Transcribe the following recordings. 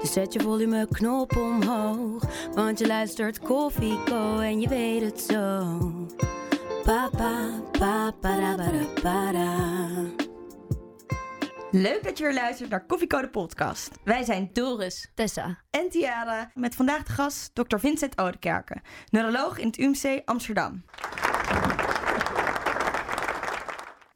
Dus zet je volumeknop omhoog. Want je luistert Koffie Co en je weet het zo. Papa, papa, para, para, para. Leuk dat je weer luistert naar Koffiecode Podcast. Wij zijn Doris. Tessa. en Tiara met vandaag de gast Dr. Vincent Oudekerke, neuroloog in het UMC Amsterdam.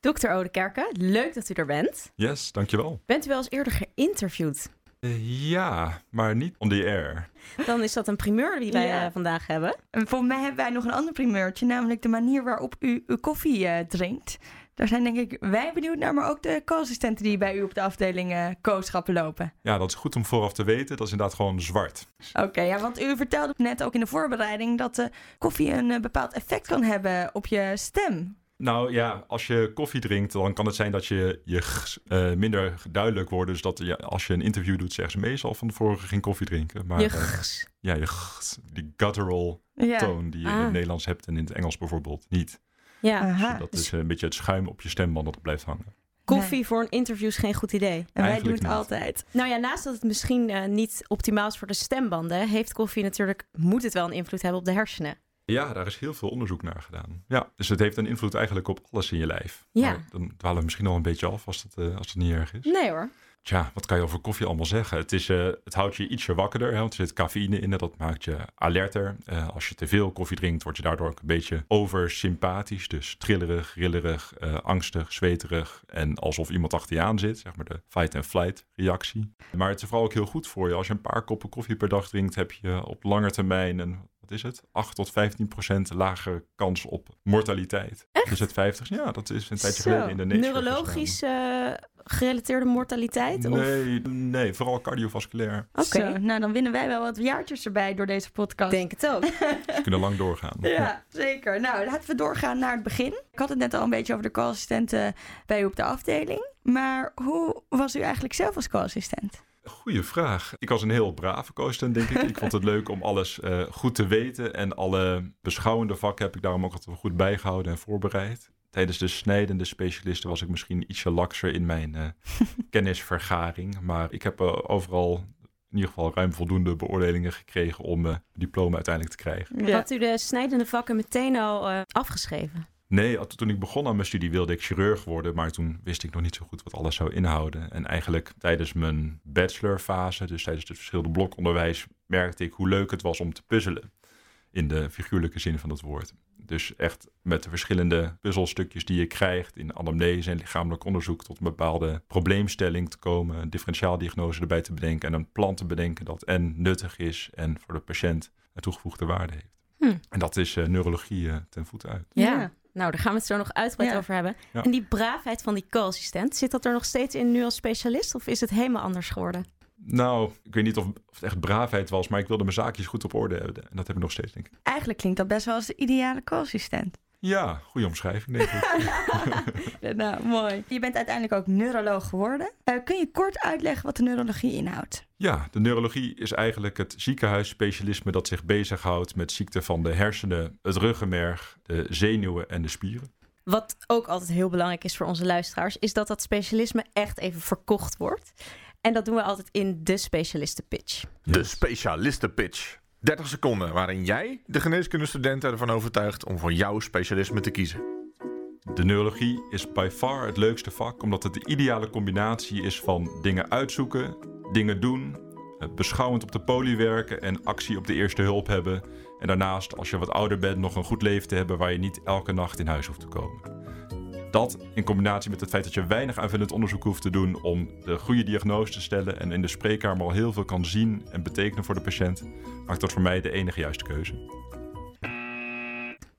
Dr. Oudekerke, leuk dat u er bent. Yes, dankjewel. Bent u wel eens eerder geïnterviewd? Uh, ja, maar niet on the air. Dan is dat een primeur die wij Ja. eh, vandaag hebben. En voor mij hebben wij nog een ander primeurtje, namelijk de manier waarop u uw koffie eh, drinkt. Daar zijn denk ik wij benieuwd naar, maar ook de co-assistenten die bij u op de afdeling eh kooschappen lopen. Ja, dat is goed om vooraf te weten. Dat is inderdaad gewoon zwart. Oké, ja, want u vertelde net ook in de voorbereiding dat koffie een eh, bepaald effect kan hebben op je stem. Nou ja, als je koffie drinkt, dan kan het zijn dat je, je eh, minder duidelijk wordt. Dus dat je, als je een interview doet, zeggen ze meestal van tevoren geen koffie drinken. Maar Je eh, ja, je die guttural Ja. toon die je in Ah. het Nederlands hebt en in het Engels bijvoorbeeld niet. Ja, Aha. Dat is een beetje het schuim op je stemband dat blijft hangen. koffie voor een interview is geen goed idee. En wij doen het niet. altijd. Nou ja, naast dat het misschien eh, niet optimaal is voor de stembanden, heeft koffie natuurlijk, moet het wel een invloed hebben op de hersenen. Ja, daar is heel veel onderzoek naar gedaan. Ja, dus het heeft een invloed eigenlijk op alles in je lijf. Ja. Maar dan dwalen we misschien al een beetje af als het, eh, als het niet erg is. Nee hoor. Tja, wat kan je over koffie allemaal zeggen? Het, is, eh, het houdt je ietsje wakkerder, hè, want er zit cafeïne in en dat maakt je alerter. Eh, als je te veel koffie drinkt, word je daardoor ook een beetje oversympathisch. Dus trillerig, rillerig, angstig, zweterig en alsof iemand achter je aan zit. Zeg maar de fight-and-flight reactie. Maar het is vooral ook heel goed voor je. Als je een paar koppen koffie per dag drinkt, heb je op lange termijn een, wat is het, 8 tot 15 procent lagere kans op mortaliteit. Echt? Dus het 50, ja, dat is een tijdje Zo. geleden in de Nature Neurologisch eh, gerelateerde mortaliteit? Of? Nee, nee, vooral cardiovasculair. Oké, nou dan winnen wij wel wat jaartjes erbij door deze podcast. denk het ook. Ze kunnen lang doorgaan. Ja, zeker. Nou, laten we doorgaan naar het begin. Ik had het net al een beetje over de co-assistenten bij u op de afdeling. Maar hoe was u eigenlijk zelf als co-assistent? Goeie vraag. Ik was een heel brave co-assistent, denk ik. Ik vond het leuk om alles eh, goed te weten. En alle beschouwende vakken heb ik daarom ook altijd wel goed bijgehouden en voorbereid. Tijdens de snijdende specialisten was ik misschien ietsje lakser in mijn eh, kennisvergaring. Maar ik heb eh, overal in ieder geval ruim voldoende beoordelingen gekregen om mijn diploma uiteindelijk te krijgen. Had u de snijdende vakken meteen al eh, afgeschreven? Nee, toen ik begon aan mijn studie wilde ik chirurg worden, maar toen wist ik nog niet zo goed wat alles zou inhouden. En eigenlijk tijdens mijn bachelorfase, dus tijdens het verschillende blokonderwijs, merkte ik hoe leuk het was om te puzzelen. In de figuurlijke zin van het woord. Dus echt met de verschillende puzzelstukjes die je krijgt in anamnese en lichamelijk onderzoek tot een bepaalde probleemstelling te komen, een differentiaaldiagnose erbij te bedenken en een plan te bedenken dat en nuttig is en voor de patiënt een toegevoegde waarde heeft. Hm. En dat is eh, neurologie eh, ten voeten uit. Ja. Nou, daar gaan we het zo nog uitgebreid Ja. over hebben. Ja. En die braafheid van die co-assistent, zit dat er nog steeds in nu als specialist? Of is het helemaal anders geworden? Nou, ik weet niet of, of het echt braafheid was, maar ik wilde mijn zaakjes goed op orde hebben. En dat heb ik nog steeds, denk ik. Eigenlijk klinkt dat best wel als de ideale co-assistent. Ja, goede omschrijving, denk ik. nou, mooi. Je bent uiteindelijk ook neuroloog geworden. Eh, kun je kort uitleggen wat de neurologie inhoudt? ja, de neurologie is eigenlijk het ziekenhuisspecialisme dat zich bezighoudt met ziekten van de hersenen, het ruggenmerg, de zenuwen en de spieren. Wat ook altijd heel belangrijk is voor onze luisteraars, is dat dat specialisme echt even verkocht wordt. En dat doen we altijd in de specialistenpitch. De specialistenpitch. 30 seconden waarin jij de geneeskundestudenten ervan overtuigt om voor jouw specialisme te kiezen. De neurologie is by far het leukste vak, omdat het de ideale combinatie is van dingen uitzoeken, dingen doen, eh, beschouwend op de poli werken en actie op de eerste hulp hebben. En daarnaast, als je wat ouder bent, nog een goed leven te hebben waar je niet elke nacht in huis hoeft te komen. Dat in combinatie met het feit dat je weinig aanvullend onderzoek hoeft te doen om de goede diagnose te stellen en in de spreekkamer al heel veel kan zien en betekenen voor de patiënt, maakt dat voor mij de enige juiste keuze.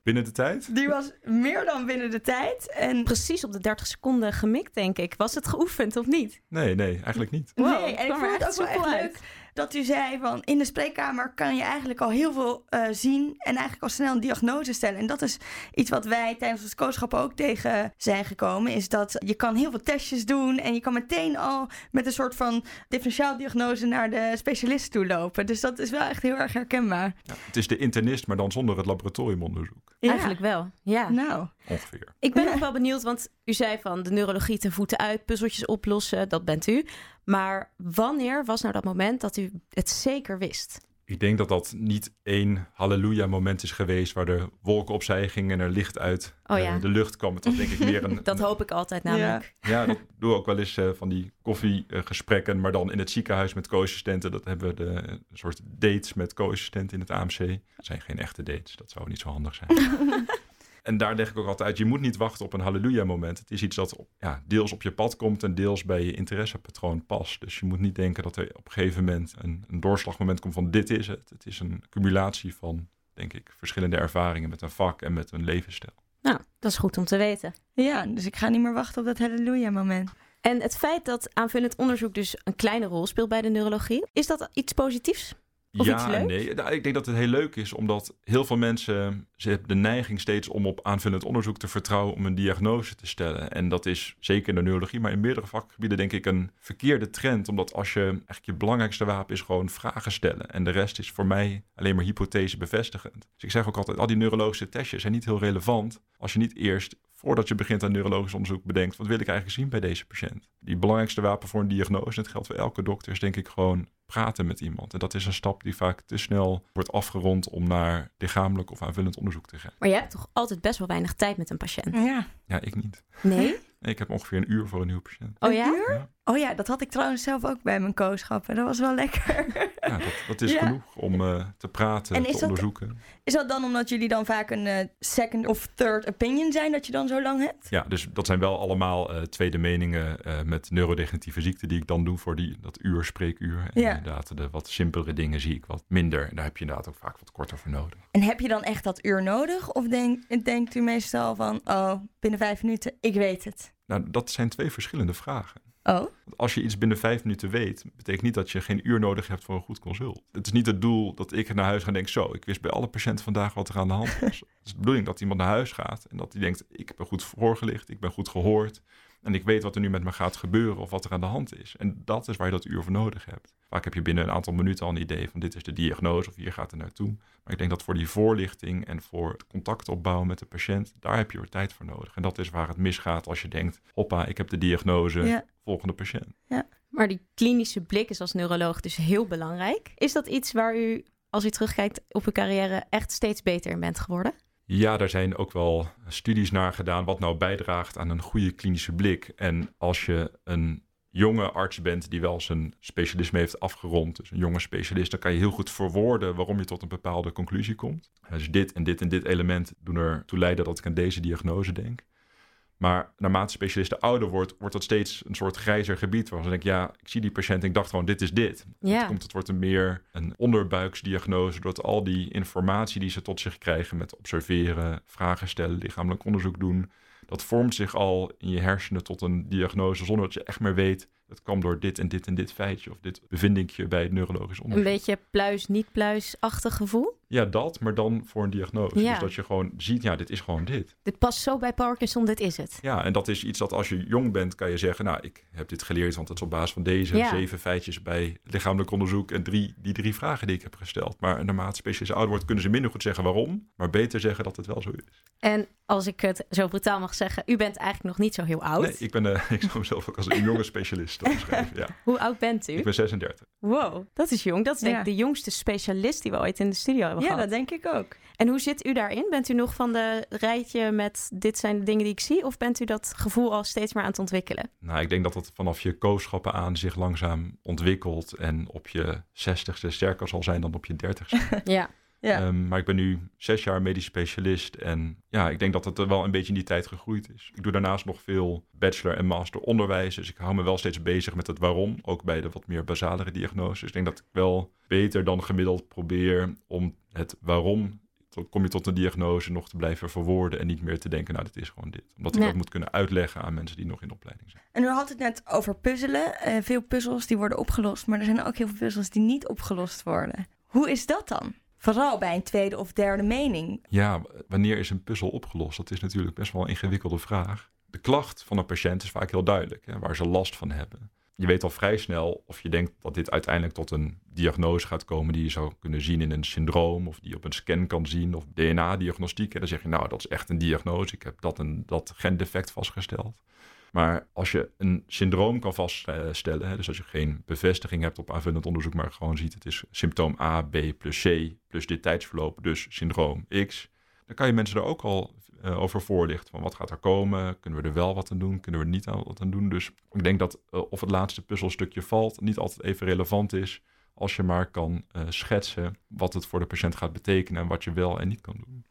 Binnen de tijd? Die was meer dan binnen de tijd. En Precies op de 30 seconden gemikt, denk ik. Was het geoefend of niet? Nee, nee, eigenlijk niet. Wow, nee, en ik vond het ook wel echt leuk. Dat u zei van in de spreekkamer kan je eigenlijk al heel veel eh, zien en eigenlijk al snel een diagnose stellen. En dat is iets wat wij tijdens ons kooschap ook tegen zijn gekomen, is dat je kan heel veel testjes doen en je kan meteen al met een soort van differentiaaldiagnose naar de specialist toe lopen. Dus dat is wel echt heel erg herkenbaar. Ja, het is de internist, maar dan zonder het laboratoriumonderzoek. Ja. Eigenlijk wel, ja. Nou, Ongeveer. Ik ben nog wel benieuwd, want u zei van de neurologie ten voeten uit, puzzeltjes oplossen, dat bent u. Maar wanneer was nou dat moment dat u het zeker wist? Ik denk dat dat niet één halleluja-moment is geweest waar de wolken opzij gingen en er licht uit Oh eh, ja. de lucht kwam. Het was denk ik meer een... Dat hoop ik altijd namelijk. Ja, dat doen we ook wel eens eh, van die koffiegesprekken, maar dan in het ziekenhuis met co-assistenten. Dat hebben we de een soort dates met co-assistenten in het AMC. Dat zijn geen echte dates, dat zou niet zo handig zijn. en daar leg ik ook altijd uit, je moet niet wachten op een halleluja-moment. Het is iets dat ja, deels op je pad komt en deels bij je interessepatroon past. Dus je moet niet denken dat er op een gegeven moment een, een doorslagmoment komt van dit is het. Het is een cumulatie van, denk ik, verschillende ervaringen met een vak en met een levensstijl. Nou, dat is goed om te weten. ja, dus ik ga niet meer wachten op dat halleluja moment. En het feit dat aanvullend onderzoek dus een kleine rol speelt bij de neurologie, is dat iets positiefs? Of ja, leuks? nee. Nou, ik denk dat het heel leuk is, omdat heel veel mensen ze hebben de neiging steeds om op aanvullend onderzoek te vertrouwen om een diagnose te stellen. En dat is zeker in de neurologie, maar in meerdere vakgebieden denk ik een verkeerde trend. Omdat als je eigenlijk je belangrijkste wapen is gewoon vragen stellen. En de rest is voor mij alleen maar hypothese bevestigend. Dus ik zeg ook altijd, al die neurologische testjes zijn niet heel relevant als je niet eerst voordat je begint aan neurologisch onderzoek bedenkt, wat wil ik eigenlijk zien bij deze patiënt? Die belangrijkste wapen voor een diagnose, en dat geldt voor elke dokter, is denk ik gewoon praten met iemand. En dat is een stap die vaak te snel wordt afgerond om naar lichamelijk of aanvullend onderzoek te gaan. Maar je hebt toch altijd best wel weinig tijd met een patiënt? Ja. Ja, ik niet. Nee? Nee, Ik heb ongeveer een uur voor een nieuwe patiënt. Oh Een ja? uur? Ja. Oh ja, dat had ik trouwens zelf ook bij mijn kooschappen. Dat was wel lekker. Ja, dat, dat is Ja. genoeg om eh, te praten, En te is dat- onderzoeken. Is dat dan omdat jullie dan vaak een eh, second of third opinion zijn dat je dan zo lang hebt? Ja, dus dat zijn wel allemaal eh, tweede meningen met neurodegeneratieve ziekten die ik dan doe voor die, dat uur, spreekuur. En Ja. inderdaad, de wat simpelere dingen zie ik wat minder. En daar heb je inderdaad ook vaak wat korter voor nodig. En heb je dan echt dat uur nodig? Of denk, denkt u meestal van, oh, binnen vijf minuten, ik weet het? Nou, dat zijn twee verschillende vragen. Oh, als je iets binnen vijf minuten weet, betekent niet dat je geen uur nodig hebt voor een goed consult. Het is niet het doel dat ik naar huis ga en denk, zo, ik wist bij alle patiënten vandaag wat er aan de hand was. het is de bedoeling dat iemand naar huis gaat en dat hij denkt, ik ben goed voorgelicht, ik ben goed gehoord. En ik weet wat er nu met me gaat gebeuren of wat er aan de hand is. En dat is waar je dat uur voor nodig hebt. Vaak heb je binnen een aantal minuten al een idee van dit is de diagnose of hier gaat het naartoe. Maar ik denk dat voor die voorlichting en voor het contact opbouwen met de patiënt, daar heb je er tijd voor nodig. En dat is waar het misgaat als je denkt, hoppa, ik heb de diagnose, ja. volgende patiënt. Maar die klinische blik is als neuroloog dus heel belangrijk. Is dat iets waar u, als u terugkijkt op uw carrière, echt steeds beter in bent geworden? Ja, daar zijn ook wel studies naar gedaan wat nou bijdraagt aan een goede klinische blik. En als je een jonge arts bent die wel zijn specialisme heeft afgerond, dus een jonge specialist, dan kan je heel goed verwoorden waarom je tot een bepaalde conclusie komt. Dus dit en dit en dit element doen ertoe leiden dat ik aan deze diagnose denk. Maar naarmate specialisten ouder wordt, wordt dat steeds een soort grijzer gebied. Waar ze denken, ja, ik zie die patiënt en ik dacht gewoon, dit is dit. Ja. Het, komt, het wordt een meer een onderbuiksdiagnose door al die informatie die ze tot zich krijgen met observeren, vragen stellen, lichamelijk onderzoek doen. Dat vormt zich al in je hersenen tot een diagnose zonder dat je echt meer weet. Het kwam door dit en dit en dit feitje of dit bevindingje bij het neurologisch Een onderzoek. beetje pluis-niet-pluis-achtig gevoel? Ja, dat, maar dan voor een diagnose. Ja. Dus dat je gewoon ziet, ja, dit is gewoon dit. Dit past zo bij Parkinson, dit is het. Ja, en dat is iets dat als je jong bent, kan je zeggen, nou, ik heb dit geleerd, want het is op basis van deze Ja. zeven feitjes bij lichamelijk onderzoek en drie, die drie vragen die ik heb gesteld. Maar naarmate specialisten ouder wordt, kunnen ze minder goed zeggen waarom, maar beter zeggen dat het wel zo is. En als ik het zo brutaal mag zeggen, u bent eigenlijk nog niet zo heel oud. Nee, ik, ben, eh, ik zou mezelf ook als een jonge specialist omschrijven. Ja. Hoe oud bent u? Ik ben 36. Wow, dat is jong. Dat is denk ik Ja. de jongste specialist die we ooit in de studio hebben ja, gehad. dat denk ik ook. En hoe zit u daarin? Bent u nog van de rijtje met dit zijn de dingen die ik zie? Of bent u dat gevoel al steeds meer aan het ontwikkelen? Nou, ik denk dat het vanaf je kooschappen aan zich langzaam ontwikkelt en op je 60ste sterker zal zijn dan op je 30ste. Ja. Ja. Ehm, maar ik ben nu zes jaar medisch specialist. En ja, ik denk dat het er wel een beetje in die tijd gegroeid is. Ik doe daarnaast nog veel bachelor en master onderwijs. Dus ik hou me wel steeds bezig met het waarom. Ook bij de wat meer basalere diagnoses. Dus ik denk dat ik wel beter dan gemiddeld probeer om het waarom dan kom je tot een diagnose nog te blijven verwoorden en niet meer te denken, nou, dit is gewoon dit. Omdat ik dat moet kunnen uitleggen aan mensen die nog in opleiding zijn. En u had het net over puzzelen. Eh, veel puzzels die worden opgelost, maar er zijn ook heel veel puzzels die niet opgelost worden. Hoe is dat dan? Vooral bij een tweede of derde mening. Ja, wanneer is een puzzel opgelost? Dat is natuurlijk best wel een ingewikkelde vraag. De klacht van een patiënt is vaak heel duidelijk, hè, waar ze last van hebben. Je weet al vrij snel of je denkt dat dit uiteindelijk tot een diagnose gaat komen die je zou kunnen zien in een syndroom of die je op een scan kan zien of DNA-diagnostiek. En dan zeg je, nou, dat is echt een diagnose. Ik heb dat en dat gendefect vastgesteld. Maar als je een syndroom kan vaststellen, hè, dus als je geen bevestiging hebt op aanvullend onderzoek, maar gewoon ziet het is symptoom A, B plus C plus dit tijdsverloop, dus syndroom X, dan kan je mensen er ook al eh, over voorlichten. Van wat gaat er komen? Kunnen we er wel wat aan doen? Kunnen we er niet aan wat aan doen? Dus ik denk dat eh, of het laatste puzzelstukje valt, niet altijd even relevant is. Als je maar kan eh, schetsen wat het voor de patiënt gaat betekenen en wat je wel en niet kan doen.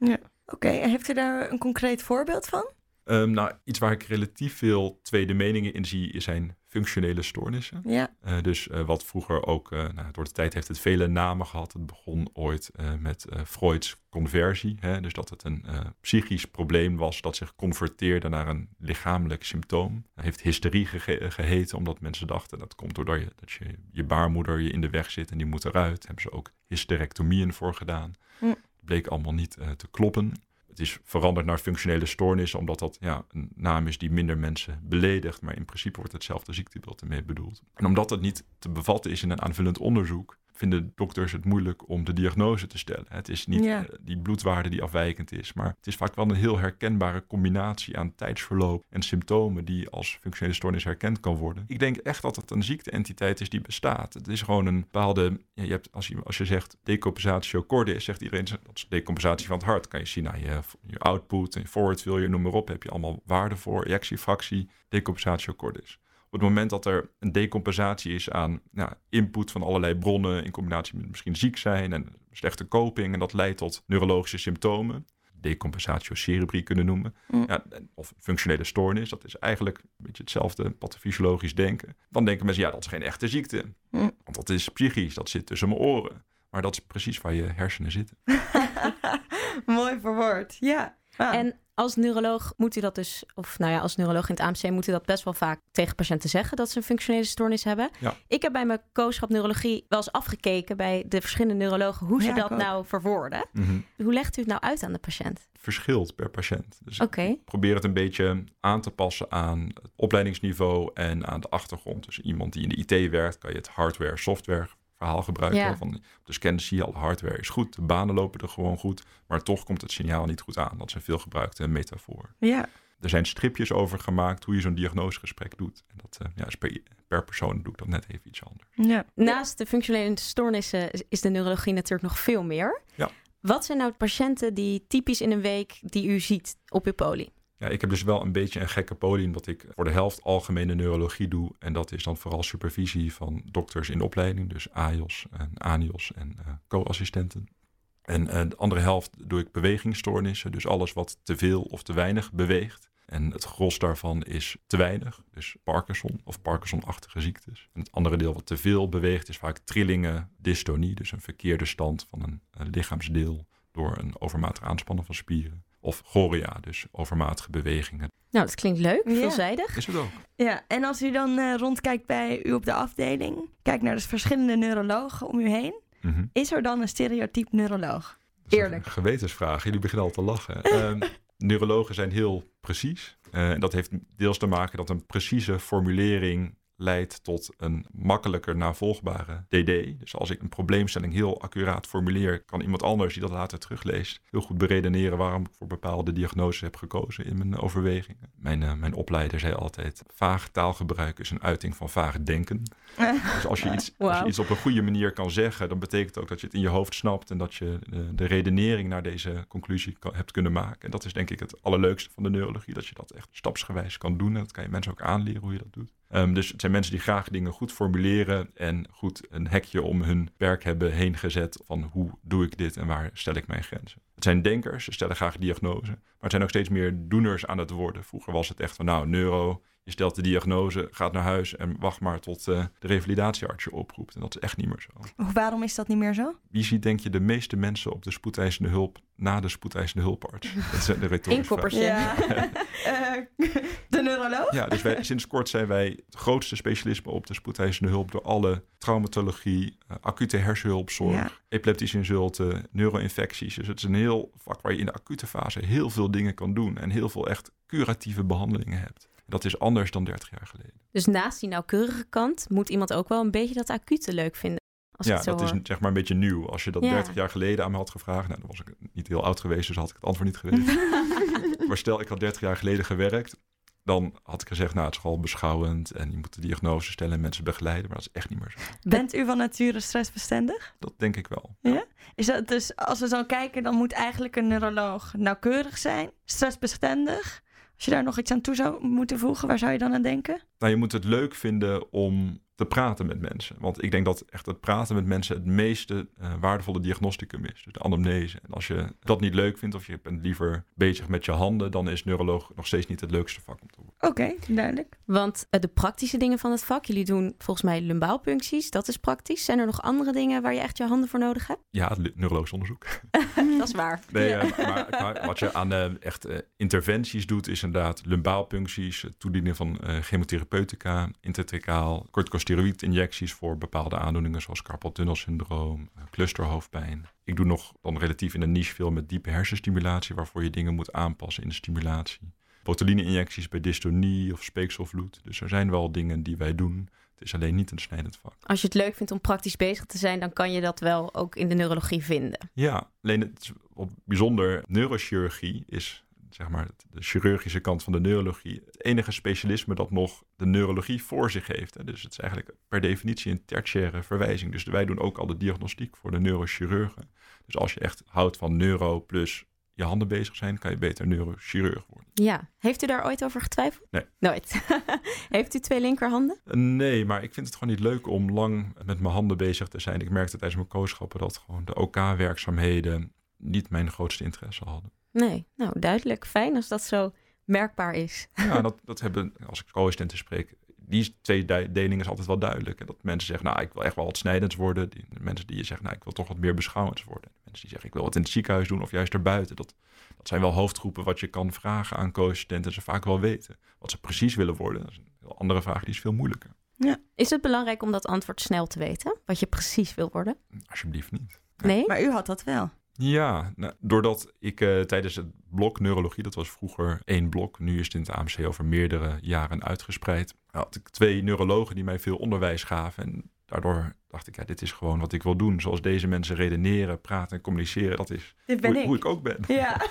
Oké, en heeft u daar een concreet voorbeeld van? Ehm, nou, iets waar ik relatief veel tweede meningen in zie, zijn functionele stoornissen. Ja. Eh, dus eh, wat vroeger ook, eh, nou, door de tijd heeft het vele namen gehad. Het begon ooit met Freud's conversie. Hè? Dus dat het een psychisch probleem was dat zich converteerde naar een lichamelijk symptoom. Hij heeft hysterie gege- geheten, omdat mensen dachten dat komt doordat je, dat je, je baarmoeder je in de weg zit en die moet eruit. Daar hebben ze ook hysterectomieën voor gedaan. Hm. Bleek allemaal niet te kloppen. Het is veranderd naar functionele stoornissen, omdat dat ja, een naam is die minder mensen beledigt. Maar in principe wordt hetzelfde ziektebeeld ermee bedoeld. En omdat het niet te bevatten is in een aanvullend onderzoek, vinden dokters het moeilijk om de diagnose te stellen. Het is niet Ja. eh, die bloedwaarde die afwijkend is, maar het is vaak wel een heel herkenbare combinatie aan tijdsverloop en symptomen die als functionele stoornis herkend kan worden. Ik denk echt dat het een ziekteentiteit is die bestaat. Het is gewoon een bepaalde, ja, je hebt, als, je, als je zegt decompensatio cordis, zegt iedereen dat is decompensatie van het hart. Kan je zien je, je output en je forward failure, noem maar op, heb je allemaal waarden voor, ejectiefractie, decompensatio cordis. Op het moment dat er een decompensatie is aan nou, input van allerlei bronnen in combinatie met misschien ziek zijn en slechte koping en dat leidt tot neurologische symptomen, decompensatio cerebri kunnen noemen, Mm. ja, of functionele stoornis, dat is eigenlijk een beetje hetzelfde pathofysiologisch denken. Dan denken mensen, ja, dat is geen echte ziekte, Mm. want dat is psychisch, dat zit tussen mijn oren. Maar dat is precies waar je hersenen zitten. Mooi verwoord, ja. Ah. En als neuroloog moet u dat dus, of nou ja, als neuroloog in het AMC moet u dat best wel vaak tegen patiënten zeggen dat ze een functionele stoornis hebben. Ja. Ik heb bij mijn co-schap neurologie wel eens afgekeken bij de verschillende neurologen hoe ze Ja, ik dat ook. nou verwoorden. Hoe legt u het nou uit aan de patiënt? Verschilt per patiënt. Dus Oké. probeer het een beetje aan te passen aan het opleidingsniveau en aan de achtergrond. Dus iemand die in de IT werkt, kan je het hardware-software verhaal gebruiken. Ja. Van, op de scan zie je al, de hardware is goed, de banen lopen er gewoon goed, maar toch komt het signaal niet goed aan. Dat is een veelgebruikte metafoor. Ja, Er zijn stripjes over gemaakt hoe je zo'n diagnosegesprek doet. En dat eh, ja, is per, per persoon doe ik dat net even iets anders. ja. Naast de functionele stoornissen is de neurologie natuurlijk nog veel meer. Ja. Wat zijn nou patiënten die typisch in een week die u ziet op uw poli? Ja, ik heb dus wel een beetje een gekke podium dat ik voor de helft algemene neurologie doe. En dat is dan vooral supervisie van dokters in opleiding, dus AIOS en ANIOS en eh, co-assistenten. En eh, de andere helft doe ik bewegingsstoornissen, dus alles wat te veel of te weinig beweegt. En het gros daarvan is te weinig, dus Parkinson of Parkinson-achtige ziektes. En het andere deel wat te veel beweegt is vaak trillingen, dystonie, dus een verkeerde stand van een, eh, lichaamsdeel door een overmatig aanspannen van spieren. Of chorea, dus overmatige bewegingen. Nou, dat klinkt leuk, Ja. veelzijdig. Is het ook? Ja, en als u dan eh, rondkijkt bij u op de afdeling, kijkt naar de verschillende neurologen om u heen, Mhm. is er dan een stereotyp neuroloog? Dat is Eerlijk. Een gewetensvraag. Jullie beginnen al te lachen. Ehm, neurologen zijn heel precies. Eh, En dat heeft deels te maken dat een precieze formulering leidt tot een makkelijker navolgbare DD. Dus als ik een probleemstelling heel accuraat formuleer, kan iemand anders die dat later terugleest heel goed beredeneren waarom ik voor bepaalde diagnoses heb gekozen in mijn overwegingen. Mijn, eh, mijn opleider zei altijd, vaag taalgebruik is een uiting van vaag denken. Dus als je, iets, als je Wauw. iets op een goede manier kan zeggen, dan betekent ook dat je het in je hoofd snapt en dat je de, de redenering naar deze conclusie kan- hebt kunnen maken. En dat is denk ik het allerleukste van de neurologie, dat je dat echt stapsgewijs kan doen. En dat kan je mensen ook aanleren hoe je dat doet. Ehm, dus het zijn mensen die graag dingen goed formuleren en goed een hekje om hun werk hebben heen gezet van hoe doe ik dit en waar stel ik mijn grenzen. Het zijn denkers, ze stellen graag diagnose, maar het zijn ook steeds meer doeners aan het worden. Vroeger was het echt van nou, neuro, Je stelt de diagnose, gaat naar huis en wacht maar tot uh, de revalidatiearts je oproept. En dat is echt niet meer zo. Waarom is dat niet meer zo? Wie ziet denk je de meeste mensen op de spoedeisende hulp na de spoedeisende hulparts? Dat is de retorische Ja. uh, de neuroloog? Ja, dus wij, sinds kort zijn wij het grootste specialisme op de spoedeisende hulp door alle traumatologie, uh, acute hersenhulpzorg, ja. epileptische insulten, neuroinfecties. Dus het is een heel vak waar je in de acute fase heel veel dingen kan doen en heel veel echt curatieve behandelingen hebt. Dat is anders dan 30 jaar geleden. Dus naast die nauwkeurige kant moet iemand ook wel een beetje dat acute leuk vinden. Als ja, het zo dat hoor. is zeg maar een beetje nieuw. Als je dat Ja. 30 jaar geleden aan me had gevraagd, nou, dan was ik niet heel oud geweest, dus had ik het antwoord niet geweten. maar stel, ik had 30 jaar geleden gewerkt, dan had ik gezegd, nou, het is gewoon beschouwend en je moet de diagnose stellen en mensen begeleiden, maar dat is echt niet meer zo. Bent u van nature stressbestendig? Dat denk ik wel. Is dat dus, als we zo kijken, dan moet eigenlijk een neuroloog nauwkeurig zijn, stressbestendig. Als je daar nog iets aan toe zou moeten voegen, waar zou je dan aan denken? Nou, je moet het leuk vinden om te praten met mensen. Want ik denk dat echt het praten met mensen het meeste eh, waardevolle diagnosticum is. Dus de anamnese. En als je dat niet leuk vindt of je bent liever bezig met je handen, dan is neuroloog nog steeds niet het leukste vak om te doen. Oké, duidelijk. Want eh, de praktische dingen van het vak, jullie doen volgens mij lumbaalpuncties, dat is praktisch. Zijn er nog andere dingen waar je echt je handen voor nodig hebt? Ja, neurologisch onderzoek. dat is waar. Nee, Ja. eh, maar, maar wat je aan eh, echt interventies doet, is inderdaad lumbaalpuncties, het toedienen van eh, chemotherapeutica, intertricaal, corticosteroïdinjecties voor bepaalde aandoeningen zoals carpal tunnelsyndroom, eh, clusterhoofdpijn. Ik doe nog dan relatief in een niche veel met diepe hersenstimulatie, waarvoor je dingen moet aanpassen in de stimulatie. Botuline-injecties bij dystonie of speekselvloed. Dus er zijn wel dingen die wij doen. Het is alleen niet een snijdend vak. Als je het leuk vindt om praktisch bezig te zijn, dan kan je dat wel ook in de neurologie vinden. Ja, alleen het bijzonder neurochirurgie is zeg maar de chirurgische kant van de neurologie het enige specialisme dat nog de neurologie voor zich heeft. Dus het is eigenlijk per definitie een tertiaire verwijzing. Dus wij doen ook al de diagnostiek voor de neurochirurgen. Dus als je echt houdt van neuro plus je handen bezig zijn, kan je beter neurochirurg worden. Ja. Heeft u daar ooit over getwijfeld? Nee. Nooit. Heeft u twee linkerhanden? Eh, Nee, maar ik vind het gewoon niet leuk om lang met mijn handen bezig te zijn. Ik merkte tijdens mijn kooschappen dat gewoon de OK-werkzaamheden niet mijn grootste interesse hadden. Nee. Nou, duidelijk. Fijn als dat zo merkbaar is. Ja, dat, dat hebben, als ik co-assistenten spreek, die twee du- delingen is altijd wel duidelijk. En dat mensen zeggen, nou, ik wil echt wel wat snijdends worden. Die, mensen die zeggen, nou, ik wil toch wat meer beschouwend worden. Mensen die zeggen, ik wil wat in het ziekenhuis doen of juist erbuiten. Dat, dat zijn wel hoofdgroepen wat je kan vragen aan co-assistenten. Ze vaak wel weten. Wat ze precies willen worden, dat is een heel andere vraag, die is veel moeilijker. Is het belangrijk om dat antwoord snel te weten? Wat je precies wil worden? Alsjeblieft niet. Nee? Maar u had dat wel. Ja, nou, doordat ik eh, tijdens het blok neurologie, dat was vroeger één blok, nu is het in het AMC over meerdere jaren uitgespreid, had ik twee neurologen die mij veel onderwijs gaven. En daardoor dacht ik, ja, dit is gewoon wat ik wil doen. Zoals deze mensen redeneren, praten en communiceren, dat is hoe, ik. hoe ik ook ben. Ja.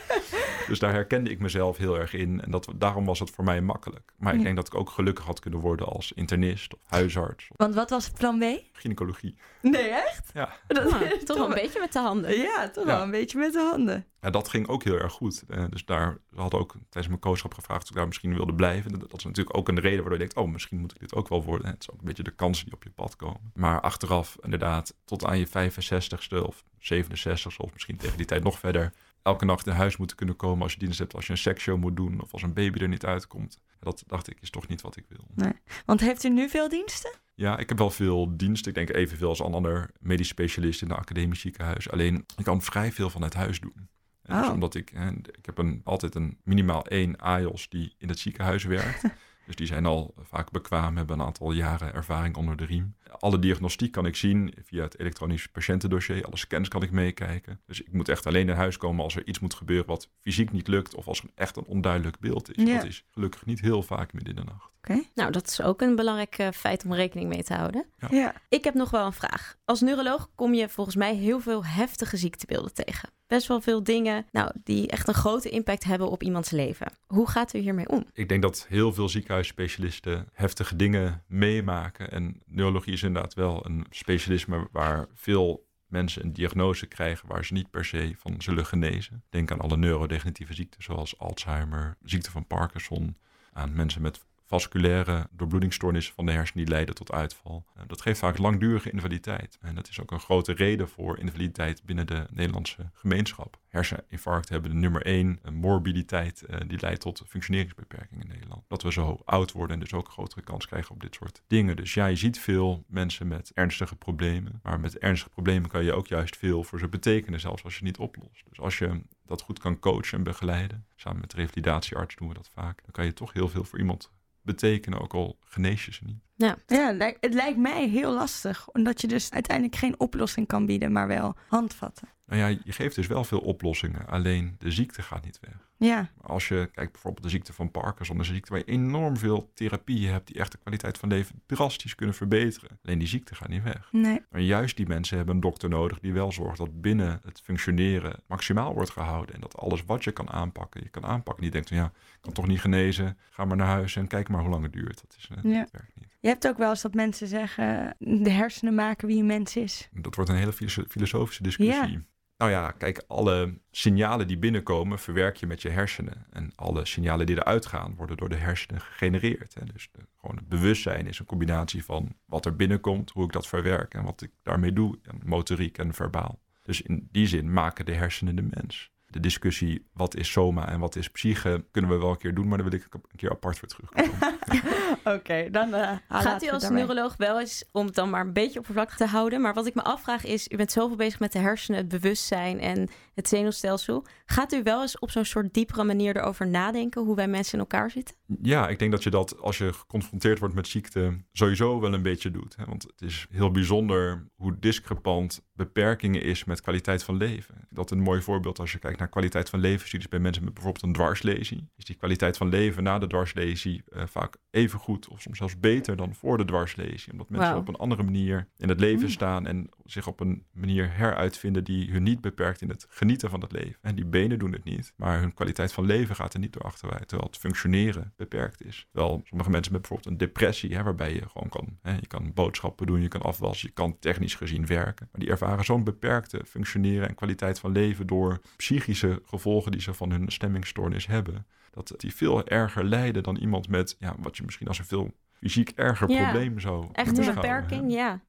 Dus daar herkende ik mezelf heel erg in. En dat, daarom was het voor mij makkelijk. Maar ik Ja. denk dat ik ook gelukkig had kunnen worden als internist of huisarts Want wat was plan B? gynaecologie. Nee, echt? Ja. Dat Ah, toch wel een beetje met de handen. Ja, toch Ja. wel een beetje met de handen. Ja, dat ging ook heel erg goed. Eh, dus daar hadden ook tijdens mijn coachschap gevraagd of ik daar misschien wilde blijven. Dat, dat is natuurlijk ook een reden waardoor je denkt, oh, misschien moet ik dit ook wel worden. Het is ook een beetje de kansen die op je pad komen. Maar achteraf, inderdaad, tot aan je 65ste of 67ste of misschien tegen die tijd nog verder, elke nacht in huis moeten kunnen komen als je dienst hebt, als je een seksshow moet doen of als een baby er niet uitkomt. Dat dacht ik, is toch niet wat ik wil. Want heeft u nu veel diensten? Ja, ik heb wel veel dienst. Ik denk evenveel als een ander medisch specialist in een academisch ziekenhuis. Alleen, ik kan vrij veel vanuit huis doen. En Dus Oh. omdat ik, hè, ik heb een, altijd een minimaal één AIOS die in het ziekenhuis werkt. dus die zijn al vaak bekwaam, hebben een aantal jaren ervaring onder de riem. Alle diagnostiek kan ik zien via het elektronisch patiëntendossier. Alle scans kan ik meekijken. Dus ik moet echt alleen in huis komen als er iets moet gebeuren wat fysiek niet lukt. Of als er echt een onduidelijk beeld is. Ja. Dat is gelukkig niet heel vaak midden in de nacht. Nou, dat is ook een belangrijk eh, feit om rekening mee te houden. Ja. Ik heb nog wel een vraag. Als neuroloog kom je volgens mij heel veel heftige ziektebeelden tegen. Best wel veel dingen nou, die echt een grote impact hebben op iemands leven. Hoe gaat u hiermee om? Ik denk dat heel veel ziekenhuisspecialisten heftige dingen meemaken. En neurologie is inderdaad wel een specialisme waar veel mensen een diagnose krijgen waar ze niet per se van zullen genezen. Denk aan alle neurodegeneratieve ziekten zoals Alzheimer, ziekte van Parkinson, aan mensen met vasculaire doorbloedingsstoornissen van de hersenen die leiden tot uitval. Uh, dat geeft vaak langdurige invaliditeit. En dat is ook een grote reden voor invaliditeit binnen de Nederlandse gemeenschap. Herseninfarct hebben de nummer één morbiditeit uh, die leidt tot functioneringsbeperkingen in Nederland. Dat we zo oud worden en dus ook grotere kans krijgen op dit soort dingen. Dus ja, je ziet veel mensen met ernstige problemen. Maar met ernstige problemen kan je ook juist veel voor ze betekenen, zelfs als je niet oplost. Dus als je dat goed kan coachen en begeleiden, samen met de revalidatiearts doen we dat vaak, dan kan je toch heel veel voor iemand betekenen, ook al genees je ze niet. Ja, ja het lijkt mij heel lastig, omdat je dus uiteindelijk geen oplossing kan bieden, maar wel handvatten. Nou ja, je geeft dus wel veel oplossingen, alleen de ziekte gaat niet weg. Ja. Als je kijkt bijvoorbeeld de ziekte van Parkinson, een ziekte waar je enorm veel therapieën hebt die echt de kwaliteit van leven drastisch kunnen verbeteren. Alleen die ziekte gaat niet weg. Nee. Maar juist die mensen hebben een dokter nodig die wel zorgt dat binnen het functioneren maximaal wordt gehouden. En dat alles wat je kan aanpakken, je kan aanpakken. Die denkt van ja, ik kan toch niet genezen, ga maar naar huis en kijk maar hoe lang het duurt. Dat, is, Ja. dat werkt niet. Je hebt ook wel eens dat mensen zeggen, de hersenen maken wie een mens is. Dat wordt een hele filoso- filosofische discussie. Nou ja, kijk, alle signalen die binnenkomen verwerk je met je hersenen. En alle signalen die eruit gaan worden door de hersenen gegenereerd. Hè. Dus gewoon het bewustzijn is een combinatie van wat er binnenkomt, hoe ik dat verwerk en wat ik daarmee doe. Motoriek en verbaal. Dus in die zin maken de hersenen de mens. De discussie wat is soma en wat is psyche kunnen we wel een keer doen, maar daar wil ik een keer apart voor terugkomen. Oké, dan uh, Gaat u als neuroloog wel eens, om het dan maar een beetje oppervlakkig te houden, maar wat ik me afvraag is, u bent zoveel bezig met de hersenen, het bewustzijn en het zenuwstelsel. Gaat u wel eens op zo'n soort diepere manier erover nadenken hoe wij mensen in elkaar zitten? Ja, ik denk dat je dat als je geconfronteerd wordt met ziekte sowieso wel een beetje doet. Hè? Want het is heel bijzonder hoe discrepant beperkingen is met kwaliteit van leven. Dat een mooi voorbeeld als je kijkt naar kwaliteit van levensstudies bij mensen met bijvoorbeeld een dwarslesie. Is die kwaliteit van leven na de dwarslesie uh, vaak even goed of soms zelfs beter dan voor de dwarslesie. Omdat mensen op een andere manier in het leven staan en zich op een manier heruitvinden die hun niet beperkt in het genieten van het leven. En die benen doen het niet, maar hun kwaliteit van leven gaat er niet door achteruit, terwijl het functioneren beperkt is. Wel, sommige mensen met bijvoorbeeld een depressie, hè, waarbij je gewoon kan, hè, je kan boodschappen doen, je kan afwassen, je kan technisch gezien werken. Maar die ervaren zo'n beperkte functioneren en kwaliteit van leven door psychische gevolgen die ze van hun stemmingstoornis hebben. Dat die veel erger lijden dan iemand met, ja, wat je misschien als een veel fysiek erger Ja, probleem zou Echt een beperking, ja.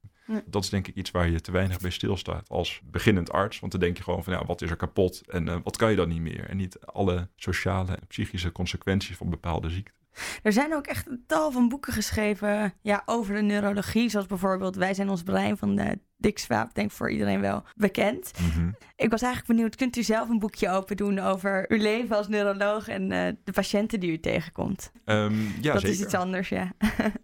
Dat is denk ik iets waar je te weinig bij stilstaat als beginnend arts. Want dan denk je gewoon van ja, wat is er kapot en eh, wat kan je dan niet meer? En niet alle sociale en psychische consequenties van bepaalde ziekten. Er zijn ook echt een tal van boeken geschreven ja, over de neurologie. Zoals bijvoorbeeld Wij zijn ons brein van de Dick Swaap. Denk voor iedereen wel bekend. Ik was eigenlijk benieuwd, kunt u zelf een boekje open doen over uw leven als neuroloog en eh, de patiënten die u tegenkomt? Ehm, ja, dat zeker. is iets anders, ja.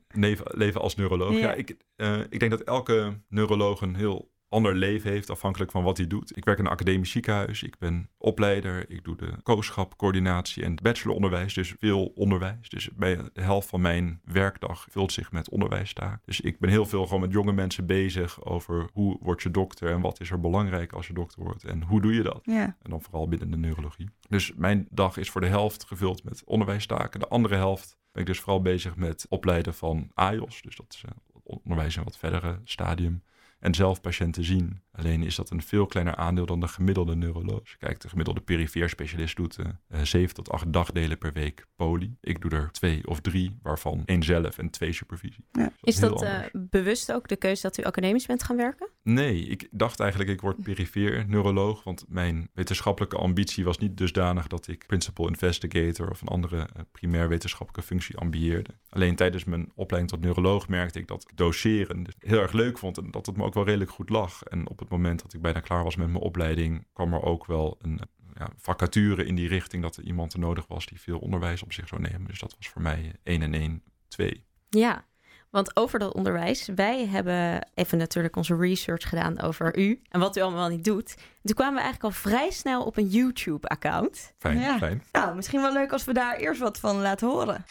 Leven, leven als neuroloog. Ja. Ja. ik, eh, ik denk dat elke neuroloog een heel ander leven heeft, afhankelijk van wat hij doet. Ik werk in een academisch ziekenhuis, ik ben opleider, ik doe de kooschap, coördinatie en bacheloronderwijs, dus veel onderwijs. Dus bij de helft van mijn werkdag vult zich met onderwijstaak. Dus ik ben heel veel gewoon met jonge mensen bezig over hoe word je dokter en wat is er belangrijk als je dokter wordt en hoe doe je dat. ja. En dan vooral binnen de neurologie. Dus mijn dag is voor de helft gevuld met onderwijstaken. De andere helft ben ik dus vooral bezig met opleiden van AIOS. Dus dat is eh, onderwijs in wat verdere stadium. En zelf patiënten zien. Alleen is dat een veel kleiner aandeel dan de gemiddelde neuroloog. Kijkt, de gemiddelde perifeer specialist doet eh, eh, zeven tot acht dagdelen per week poli. Ik doe er twee of drie, waarvan één zelf en twee supervisie. Ja. Dus Is dat eh, bewust ook de keuze dat u academisch bent gaan werken? Nee, ik dacht eigenlijk ik word perifeer neuroloog, want mijn wetenschappelijke ambitie was niet dusdanig dat ik principal investigator of een andere primair wetenschappelijke functie ambieerde. Alleen tijdens mijn opleiding tot neuroloog merkte ik dat ik doseren dus heel erg leuk vond en dat het me ook wel redelijk goed lag. En op het moment dat ik bijna klaar was met mijn opleiding, kwam er ook wel een ja, vacature in die richting dat er iemand er nodig was die veel onderwijs op zich zou nemen. Dus dat was voor mij 1 en 1, 2. Ja, want over dat onderwijs, wij hebben even natuurlijk onze research gedaan over u en wat u allemaal niet doet. En toen kwamen we eigenlijk al vrij snel op een YouTube-account. Fijn, Ja. fijn. Nou, misschien wel leuk als we daar eerst wat van laten horen.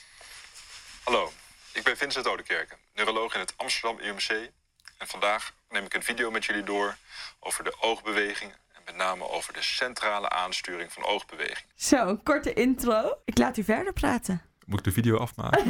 Hallo, ik ben Vincent Oudekerken, neuroloog in het Amsterdam UMC. En vandaag neem ik een video met jullie door over de oogbewegingen. En met name over de centrale aansturing van oogbewegingen. Zo, een korte intro. Ik laat u verder praten. Moet ik de video afmaken?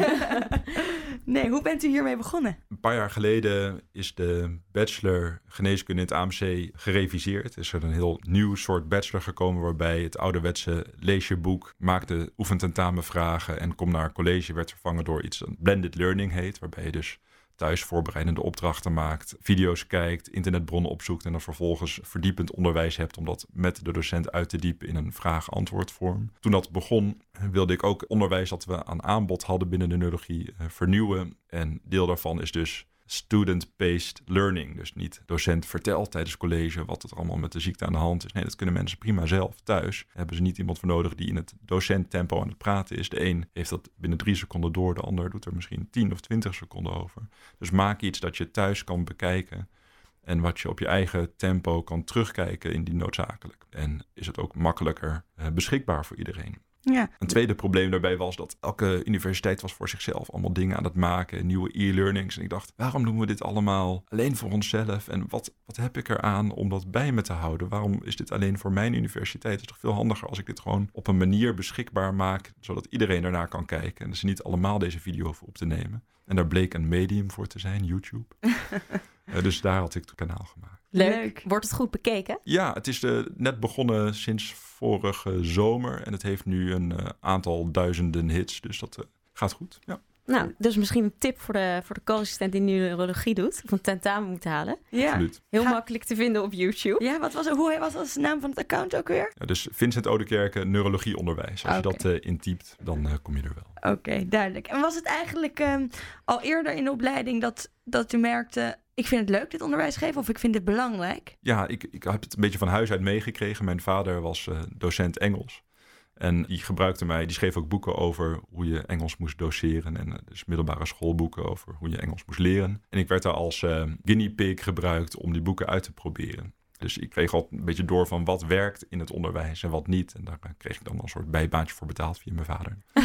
nee, hoe bent u hiermee begonnen? Een paar jaar geleden is de bachelor geneeskunde in het AMC gereviseerd. Is er een heel nieuw soort bachelor gekomen waarbij het ouderwetse leesjeboek maakte oefententamenvragen en kom naar college werd vervangen door iets dat blended learning heet, waarbij je dus thuis voorbereidende opdrachten maakt, video's kijkt, internetbronnen opzoekt en dan vervolgens verdiepend onderwijs hebt om dat met de docent uit te diepen in een vraag-antwoord vorm. Toen dat begon, wilde ik ook onderwijs dat we aan aanbod hadden binnen de neurologie eh, vernieuwen. En deel daarvan is dus student-based learning. Dus niet docent vertelt tijdens college wat het allemaal met de ziekte aan de hand is. Nee, dat kunnen mensen prima zelf thuis. Daar hebben ze niet iemand voor nodig die in het docenttempo aan het praten is. De een heeft dat binnen drie seconden door, de ander doet er misschien tien of twintig seconden over. Dus maak iets dat je thuis kan bekijken. En wat je op je eigen tempo kan terugkijken indien noodzakelijk. En is het ook makkelijker eh, beschikbaar voor iedereen. Ja. Een tweede probleem daarbij was dat elke universiteit was voor zichzelf allemaal dingen aan het maken, nieuwe e-learnings. En ik dacht, waarom doen we dit allemaal alleen voor onszelf? En wat, wat heb ik eraan om dat bij me te houden? Waarom is dit alleen voor mijn universiteit? Het is toch veel handiger als ik dit gewoon op een manier beschikbaar maak, zodat iedereen ernaar kan kijken. En ze niet allemaal deze video hoeven op te nemen. En daar bleek een medium voor te zijn, YouTube. Uh, dus daar had ik het kanaal gemaakt. Leuk. Leuk. Wordt het goed bekeken? Ja, het is uh, net begonnen sinds vorige zomer. En het heeft nu een uh, aantal duizenden hits. Dus dat uh, gaat goed. Ja. Nou, dus misschien een tip voor de, voor de co-assistent die neurologie doet. Of een tentamen moet halen. Ja. Absoluut. Heel Ga- makkelijk te vinden op YouTube. Ja, wat was, hoe wat was de naam van het account ook weer? Ja, dus Vincent Oudekerke, neurologieonderwijs. Als Oké. je dat eh, intypt, dan eh, kom je er wel. Oké, duidelijk. En was het eigenlijk ehm, al eerder in de opleiding dat, dat u merkte... ik vind het leuk dit onderwijs geven of ik vind het belangrijk? Ja, ik, ik heb het een beetje van huis uit meegekregen. Mijn vader was eh, docent Engels. En die gebruikte mij, die schreef ook boeken over hoe je Engels moest doseren. En eh, dus middelbare schoolboeken over hoe je Engels moest leren. En ik werd daar als eh, guinea pig gebruikt om die boeken uit te proberen. Dus ik kreeg al een beetje door van wat werkt in het onderwijs en wat niet. En daar eh, kreeg ik dan een soort bijbaantje voor betaald via mijn vader.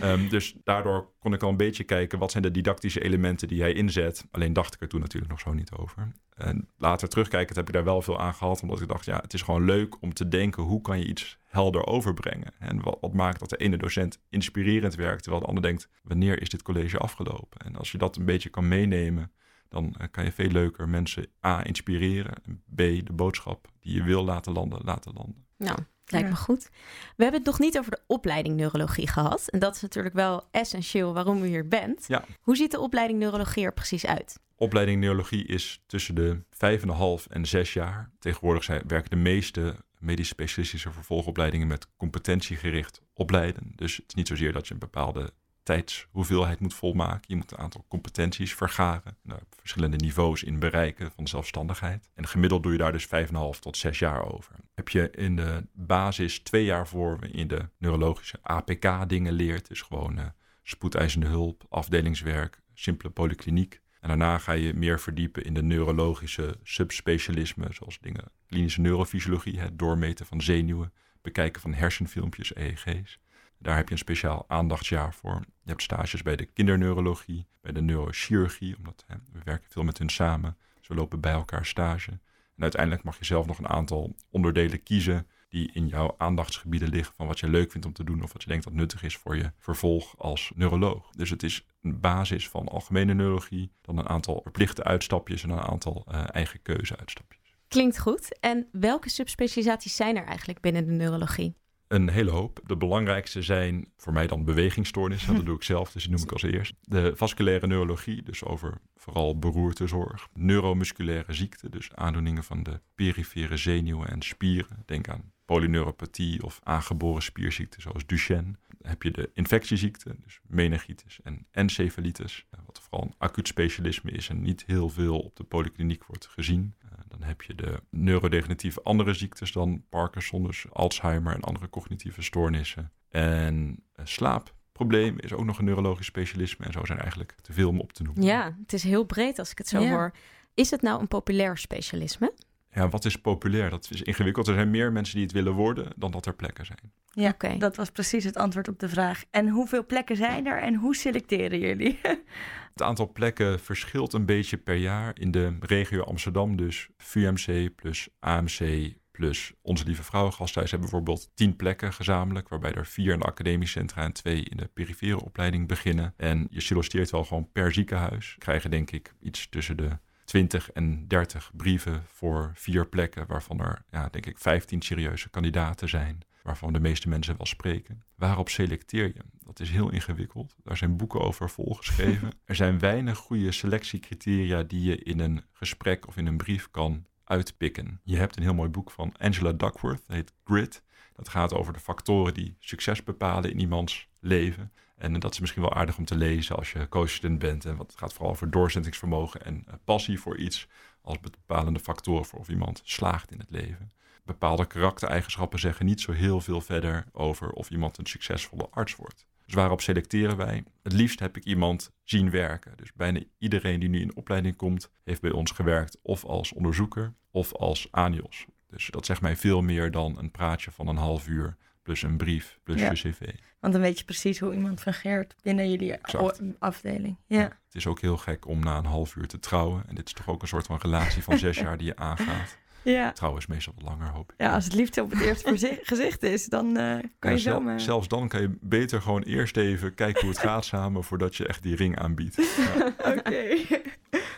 Ehm, dus daardoor kon ik al een beetje kijken wat zijn de didactische elementen die hij inzet. Alleen dacht ik er toen natuurlijk nog zo niet over. En later terugkijkend heb ik daar wel veel aan gehad. Omdat ik dacht, ja, het is gewoon leuk om te denken hoe kan je iets helder overbrengen. En wat, wat maakt dat de ene docent inspirerend werkt, terwijl de ander denkt, wanneer is dit college afgelopen? En als je dat een beetje kan meenemen, dan eh, kan je veel leuker mensen A, inspireren. En B, de boodschap die je wil laten landen, laten landen. Nou, lijkt Ja. me goed. We hebben het nog niet over de opleiding neurologie gehad. En dat is natuurlijk wel essentieel waarom u hier bent. Ja. Hoe ziet de opleiding neurologie er precies uit? Opleiding neurologie is tussen de vijf en een half en zes jaar. Tegenwoordig zijn, werken de meeste medisch specialistische vervolgopleidingen met competentiegericht opleiden. Dus het is niet zozeer dat je een bepaalde tijdshoeveelheid moet volmaken. Je moet een aantal competenties vergaren. Nou, verschillende niveaus in bereiken van zelfstandigheid. En gemiddeld doe je daar dus vijf en een half tot zes jaar over. Heb je in de basis twee jaar voor je de neurologische APK dingen leert. Dus gewoon eh, spoedeisende hulp, afdelingswerk, simpele polykliniek. En daarna ga je meer verdiepen in de neurologische subspecialismen, zoals dingen klinische neurofysiologie, het doormeten van zenuwen, bekijken van hersenfilmpjes, EEG's. Daar heb je een speciaal aandachtsjaar voor. Je hebt stages bij de kinderneurologie, bij de neurochirurgie, omdat hè, we werken veel met hun samen. We lopen bij elkaar stage. En uiteindelijk mag je zelf nog een aantal onderdelen kiezen die in jouw aandachtsgebieden liggen van wat je leuk vindt om te doen of wat je denkt dat nuttig is voor je vervolg als neuroloog. Dus het is een basis van algemene neurologie, dan een aantal verplichte uitstapjes en een aantal eh, eigen keuze uitstapjes. Klinkt goed. En welke subspecialisaties zijn er eigenlijk binnen de neurologie? Een hele hoop. De belangrijkste zijn voor mij dan bewegingsstoornissen. Dat doe ik zelf, dus die noem ik als eerst. De vasculaire neurologie, dus over vooral beroertezorg. Neuromusculaire ziekten, dus aandoeningen van de perifere zenuwen en spieren. Denk aan polyneuropathie of aangeboren spierziekten zoals Duchenne. Dan heb je de infectieziekten, dus meningitis en encefalitis. Wat vooral een acuut specialisme is en niet heel veel op de polykliniek wordt gezien. Dan heb je de neurodegeneratieve andere ziektes dan Parkinson, dus Alzheimer en andere cognitieve stoornissen. En eh, slaapprobleem is ook nog een neurologisch specialisme. En zo zijn er eigenlijk te veel om op te noemen. Ja, het is heel breed als ik het zo Ja. hoor. Is het nou een populair specialisme? Ja, wat is populair? Dat is ingewikkeld. Er zijn meer mensen die het willen worden dan dat er plekken zijn. Ja, Oké. dat was precies het antwoord op de vraag. En hoeveel plekken zijn er en hoe selecteren jullie? Het aantal plekken verschilt een beetje per jaar. In de regio Amsterdam dus VUMC plus AMC Plus onze lieve vrouwengasthuis hebben bijvoorbeeld tien plekken gezamenlijk, waarbij er vier in de academische centra en twee in de perifere opleiding beginnen. En je solliciteert wel gewoon per ziekenhuis. Krijgen denk ik iets tussen de 20 en 30 brieven voor vier plekken, waarvan er ja, denk ik 15 serieuze kandidaten zijn, waarvan de meeste mensen wel spreken. Waarop selecteer je? Dat is heel ingewikkeld. Daar zijn boeken over volgeschreven. er zijn weinig goede selectiecriteria die je in een gesprek of in een brief kan uitpikken. Je hebt een heel mooi boek van Angela Duckworth, dat heet Grit. Dat gaat over de factoren die succes bepalen in iemands leven. En dat is misschien wel aardig om te lezen als je co-student bent. En het gaat vooral over doorzettingsvermogen en eh, passie voor iets als bepalende factoren voor of iemand slaagt in het leven. Bepaalde karaktereigenschappen zeggen niet zo heel veel verder over of iemand een succesvolle arts wordt. Dus waarop selecteren wij? Het liefst heb ik iemand zien werken. Dus bijna iedereen die nu in opleiding komt, heeft bij ons gewerkt of als onderzoeker of als ANIOS. Dus dat zegt mij veel meer dan een praatje van een half uur plus een brief plus Ja. je cv. Want dan weet je precies hoe iemand fungeert binnen jullie Exact. afdeling. Ja. Het is ook heel gek om na een half uur te trouwen. En dit is toch ook een soort van relatie van zes jaar die je aangaat. Ja. Trouwen is meestal wat langer, hoop ik. ja, als het liefde op het eerste gezicht is, dan eh, kan Ja, je zel- zomaar... Zelfs dan kan je beter gewoon eerst even kijken hoe het gaat samen voordat je echt die ring aanbiedt. Ja. Oké,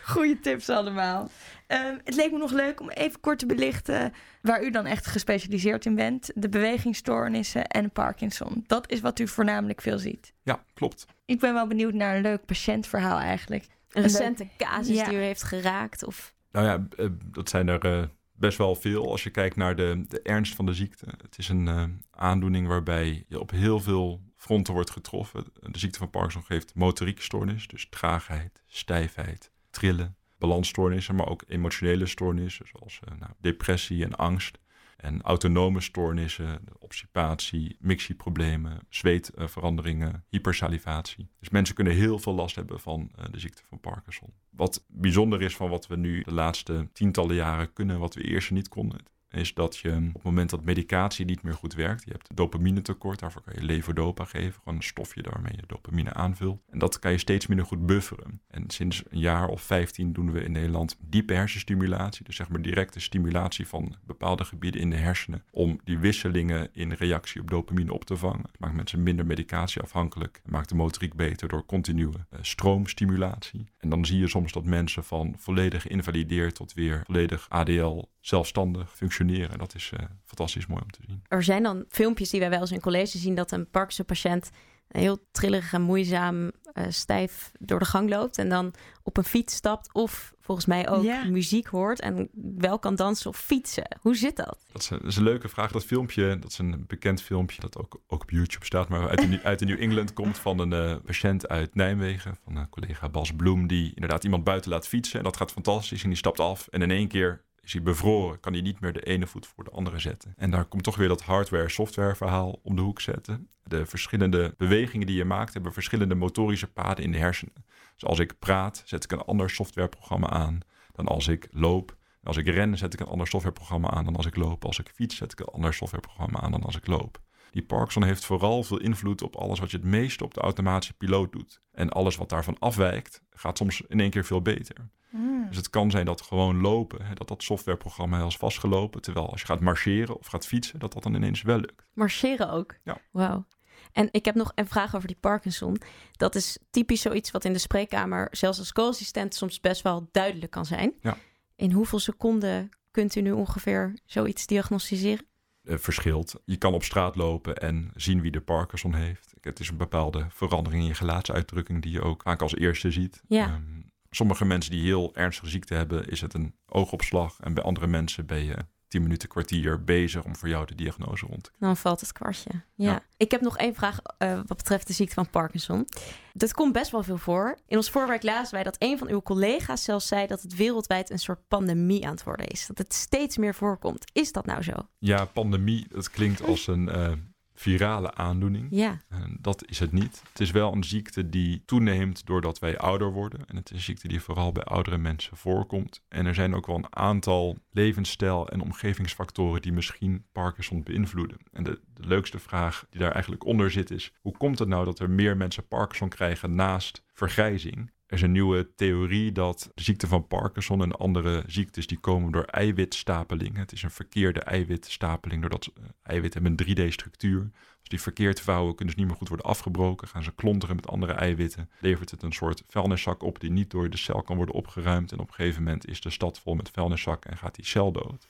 goede tips allemaal. Ehm, het leek me nog leuk om even kort te belichten waar u dan echt gespecialiseerd in bent. De bewegingsstoornissen en Parkinson. Dat is wat u voornamelijk veel ziet. ja, klopt. Ik ben wel benieuwd naar een leuk patiëntverhaal eigenlijk. Een recente casus Ja. die u heeft geraakt? Of... Nou ja, eh, dat zijn er eh, best wel veel als je kijkt naar de, de ernst van de ziekte. Het is een eh, aandoening waarbij je op heel veel fronten wordt getroffen. De ziekte van Parkinson geeft motoriekstoornis, dus traagheid, stijfheid, trillen, balansstoornissen, maar ook emotionele stoornissen zoals eh, nou, depressie en angst. En autonome stoornissen, obstipatie, mixieproblemen, zweetveranderingen, hypersalivatie. Dus mensen kunnen heel veel last hebben van eh, de ziekte van Parkinson. Wat bijzonder is van wat we nu de laatste tientallen jaren kunnen, wat we eerst niet konden, is dat je op het moment dat medicatie niet meer goed werkt, je hebt dopamine tekort, daarvoor kan je levodopa geven, gewoon een stofje waarmee je dopamine aanvult. En dat kan je steeds minder goed bufferen. En sinds een jaar of 15 doen we in Nederland diepe hersenstimulatie, dus zeg maar directe stimulatie van bepaalde gebieden in de hersenen, om die wisselingen in reactie op dopamine op te vangen. Het maakt mensen minder medicatieafhankelijk, maakt de motoriek beter door continue eh, stroomstimulatie. En dan zie je soms dat mensen van volledig geïnvalideerd tot weer volledig ADL zelfstandig functioneren. En dat is eh, fantastisch mooi om te zien. Er zijn dan filmpjes die wij wel eens in college zien dat een Parkinson-patiënt heel trillerig en moeizaam eh, stijf door de gang loopt en dan op een fiets stapt of volgens mij ook Ja. muziek hoort en wel kan dansen of fietsen. Hoe zit dat? Dat is, een, dat is een leuke vraag. Dat filmpje, dat is een bekend filmpje dat ook, ook op YouTube staat, maar uit, de, New- uit de New England komt van een eh, patiënt uit Nijmegen, van een collega Bas Bloem, die inderdaad iemand buiten laat fietsen. En dat gaat fantastisch en die stapt af en in één keer is hij bevroren, kan hij niet meer de ene voet voor de andere zetten. En daar komt toch weer dat hardware-software verhaal om de hoek zetten. De verschillende bewegingen die je maakt hebben verschillende motorische paden in de hersenen. Dus als ik praat, zet ik een ander softwareprogramma aan dan als ik loop. Als ik ren, zet ik een ander softwareprogramma aan dan als ik loop. Als ik fiets, zet ik een ander softwareprogramma aan dan als ik loop. Die Parkinson heeft vooral veel invloed op alles wat je het meeste op de automatische piloot doet. En alles wat daarvan afwijkt, gaat soms in één keer veel beter. Hmm. Dus het kan zijn dat gewoon lopen, hè, dat dat softwareprogramma is vastgelopen. Terwijl als je gaat marcheren of gaat fietsen, dat dat dan ineens wel lukt. Marcheren ook? Ja. Wauw. En ik heb nog een vraag over die Parkinson. Dat is typisch zoiets wat in de spreekkamer, zelfs als co-assistent, soms best wel duidelijk kan zijn. Ja. In hoeveel seconden kunt u nu ongeveer zoiets diagnosticeren? Eh, verschilt. Je kan op straat lopen en zien wie de Parkinson heeft. Het is een bepaalde verandering in je gelaatsuitdrukking die je ook vaak als eerste ziet. Ja. Ehm, sommige mensen die heel ernstige ziekte hebben, is het een oogopslag. En bij andere mensen ben je tien minuten, kwartier bezig om voor jou de diagnose rond te Dan valt het kwartje. Ja. Ja. Ik heb nog één vraag eh, wat betreft de ziekte van Parkinson. Dat komt best wel veel voor. In ons voorwerk lazen wij dat een van uw collega's zelfs zei dat het wereldwijd een soort pandemie aan het worden is. Dat het steeds meer voorkomt. Is dat nou zo? Ja, pandemie, dat klinkt als een eh, virale aandoening. Ja. En dat is het niet. Het is wel een ziekte die toeneemt doordat wij ouder worden. En het is een ziekte die vooral bij oudere mensen voorkomt. En er zijn ook wel een aantal levensstijl- en omgevingsfactoren die misschien Parkinson beïnvloeden. En de, de leukste vraag die daar eigenlijk onder zit is: hoe komt het nou dat er meer mensen Parkinson krijgen naast vergrijzing? Er is een nieuwe theorie dat de ziekte van Parkinson en andere ziektes die komen door eiwitstapeling. Het is een verkeerde eiwitstapeling, doordat uh, eiwitten hebben een 3D-structuur. Als die verkeerd vouwen, kunnen ze niet meer goed worden afgebroken. Gaan ze klonteren met andere eiwitten. Levert het een soort vuilniszak op die niet door de cel kan worden opgeruimd. En op een gegeven moment is de stad vol met vuilniszakken en gaat die cel dood.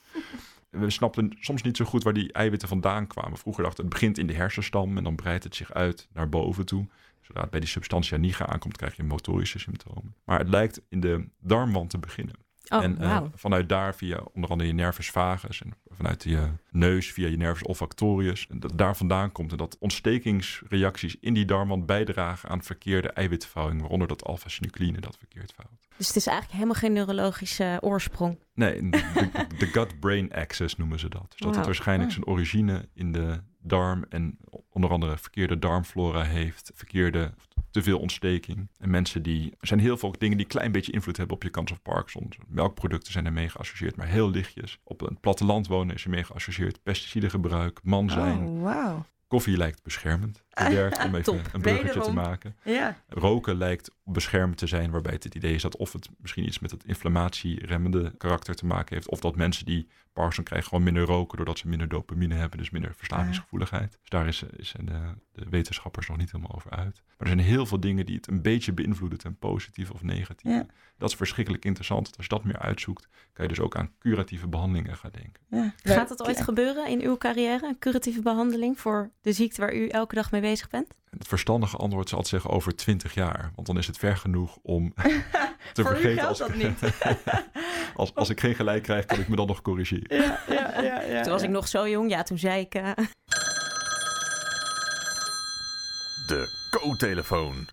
We snapten soms niet zo goed waar die eiwitten vandaan kwamen. Vroeger dachten het begint in de hersenstam en dan breidt het zich uit naar boven toe. Zodra het bij die substantia nigra aankomt, krijg je motorische symptomen. Maar het lijkt in de darmwand te beginnen. Oh, en uh, wauw. vanuit daar via onder andere je nervus vagus en vanuit je neus via je nervus olfactorius. En dat daar vandaan komt en dat ontstekingsreacties in die darmwand bijdragen aan verkeerde eiwitvouwing, waaronder dat alpha-synucline dat verkeerd vouwt. Dus het is eigenlijk helemaal geen neurologische oorsprong. Nee, de, de gut-brain axis noemen ze dat. Dus dat het waarschijnlijk Oh. zijn origine in de darm en onder andere verkeerde darmflora heeft, verkeerde te veel ontsteking. En mensen die, er zijn heel veel dingen die een klein beetje invloed hebben op je kans op Parkinson. Melkproducten zijn ermee geassocieerd, maar heel lichtjes. Op een platteland wonen is ermee geassocieerd. Pesticidengebruik, man zijn. Oh. Koffie lijkt beschermend om even Top. een bruggetje te maken. Ja. Roken lijkt beschermd te zijn, waarbij het het idee is dat of het misschien iets met het inflammatieremmende karakter te maken heeft, of dat mensen die Parkinson krijgen gewoon minder roken doordat ze minder dopamine hebben, dus minder verslavingsgevoeligheid. Dus daar is, is zijn de, de wetenschappers nog niet helemaal over uit. Maar er zijn heel veel dingen die het een beetje beïnvloeden ten positieve of negatieve. Ja. Dat is verschrikkelijk interessant. Als je dat meer uitzoekt, kan je dus ook aan curatieve behandelingen gaan denken. ja. Gaat dat ooit gebeuren in uw carrière? Een curatieve behandeling voor de ziekte waar u elke dag mee bezig bent? En het verstandige antwoord zal altijd zeggen over 20 jaar, want dan is het ver genoeg om te Voor u vergeten geldt als, dat niet. als, als ik geen gelijk krijg, kan ik me dan nog corrigeren. Ja, ja, ja, ja. Toen was ja. ik nog zo jong. Ja, toen zei ik... eh, De co-telefoon.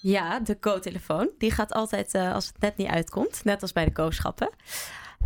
Ja, de co-telefoon. Die gaat altijd eh, als het net niet uitkomt. Net als bij de kooschappen.